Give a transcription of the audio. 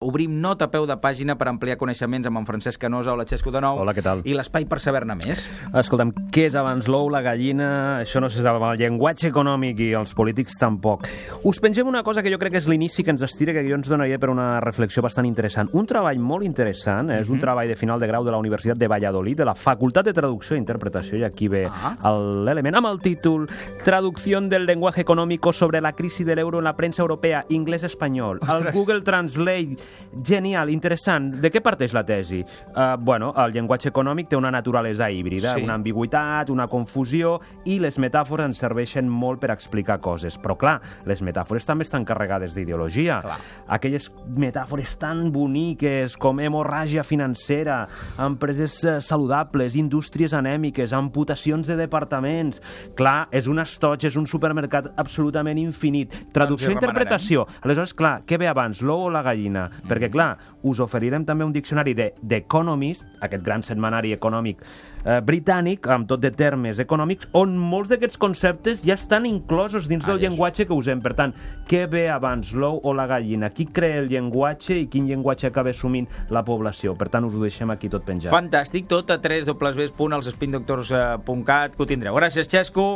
Obrim nota a peu de pàgina per ampliar coneixements amb en Francesc Canosa o la Xesco de Nou Hola, què tal? i l'espai per saber-ne més. Escolta'm, què és abans l'ou, la gallina? Això no se sap amb el llenguatge econòmic i els polítics tampoc. Us pengem una cosa que jo crec que és l'inici que ens estira, que jo ens donaria per una reflexió bastant interessant. Un treball molt interessant, eh? és un treball de final de grau de la Universitat de Valladolid, de la Facultat de Traducció i Interpretació, i aquí ve Ah. l'element amb el títol Traducción del lenguaje económico sobre la crisis del euro en la prensa europea, inglès-espanyol. El. Google Translate, genial, interessant. De què parteix la tesi? Uh, bueno, el llenguatge econòmic té una naturalesa híbrida, Sí. una ambigüitat, una confusió, i les metàfores ens serveixen molt per explicar coses. Però, clar, les metàfores també estan carregades d'ideologia. Aquelles metàfores tan boniques com hemorràgia financera, empreses eh, saludables, indústries anèmiques, amputacions de departaments... Clar, és un estoig, és un supermercat absolutament infinit. Traducció i Doncs hi interpretació interpretació. Aleshores, clar, què ve abans, l'ou o la gallina? Perquè, clar, us oferirem també un diccionari de d'Economist, aquest gran setmanari econòmic eh, britànic, amb tot de termes econòmics, on molts d'aquests conceptes ja estan inclosos dins del Adiós. llenguatge que usem. Per tant, què ve abans, l'ou o la gallina? Qui crea el llenguatge i quin llenguatge acaba assumint la població? Per tant, us ho deixem aquí tot penjat. Fantàstic, tot a www.elsspindoctors.cat, que ho tindreu. Gràcies, Xesco.